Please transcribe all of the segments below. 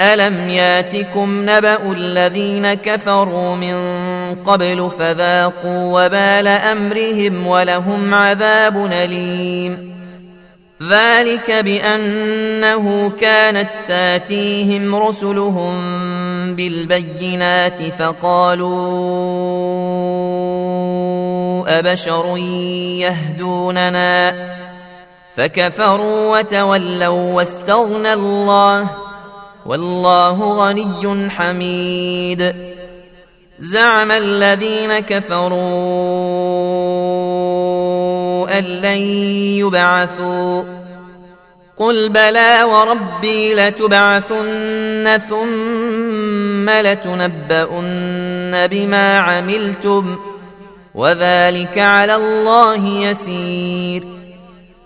الم ياتكم نبا الذين كفروا من قبل فذاقوا وبال امرهم ولهم عذاب اليم. ذلك بانه كانت تاتيهم رسلهم بالبينات فقالوا ابشر يهدوننا فكفروا وتولوا واستغنى الله والله غني حميد. زعم الذين كفروا أن لن يبعثوا. قل بلى وربي لتبعثن ثم لتنبؤن بما عملتم. وذلك على الله يسير.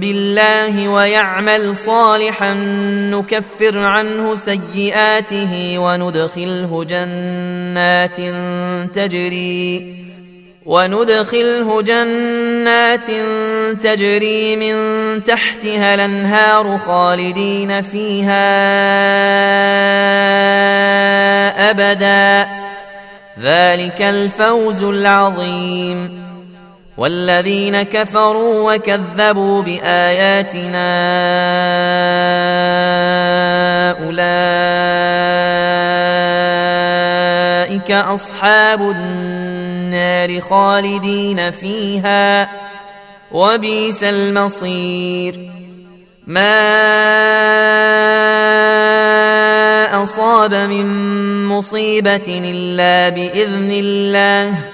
بالله ويعمل صالحا نكفر عنه سيئاته وندخله جنات تجري وندخله جنات تجري من تحتها الأنهار خالدين فيها أبدا. ذلك الفوز العظيم. والذين كفروا وكذبوا بآياتنا أولئك أصحاب النار خالدين فيها وبئس المصير. ما أصاب من مصيبة إلا بإذن الله.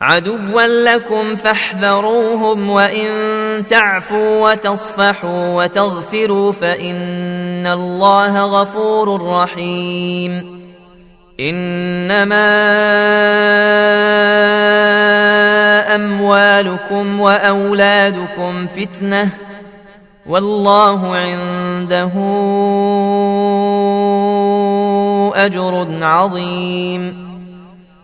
عدوا لكم فاحذروهم وإن تعفوا وتصفحوا وتغفروا فإن الله غفور رحيم. إنما أموالكم وأولادكم فتنة والله عنده أجر عظيم.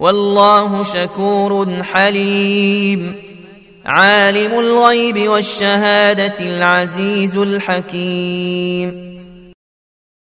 والله شكور حليم. عالم الغيب والشهادة العزيز الحكيم.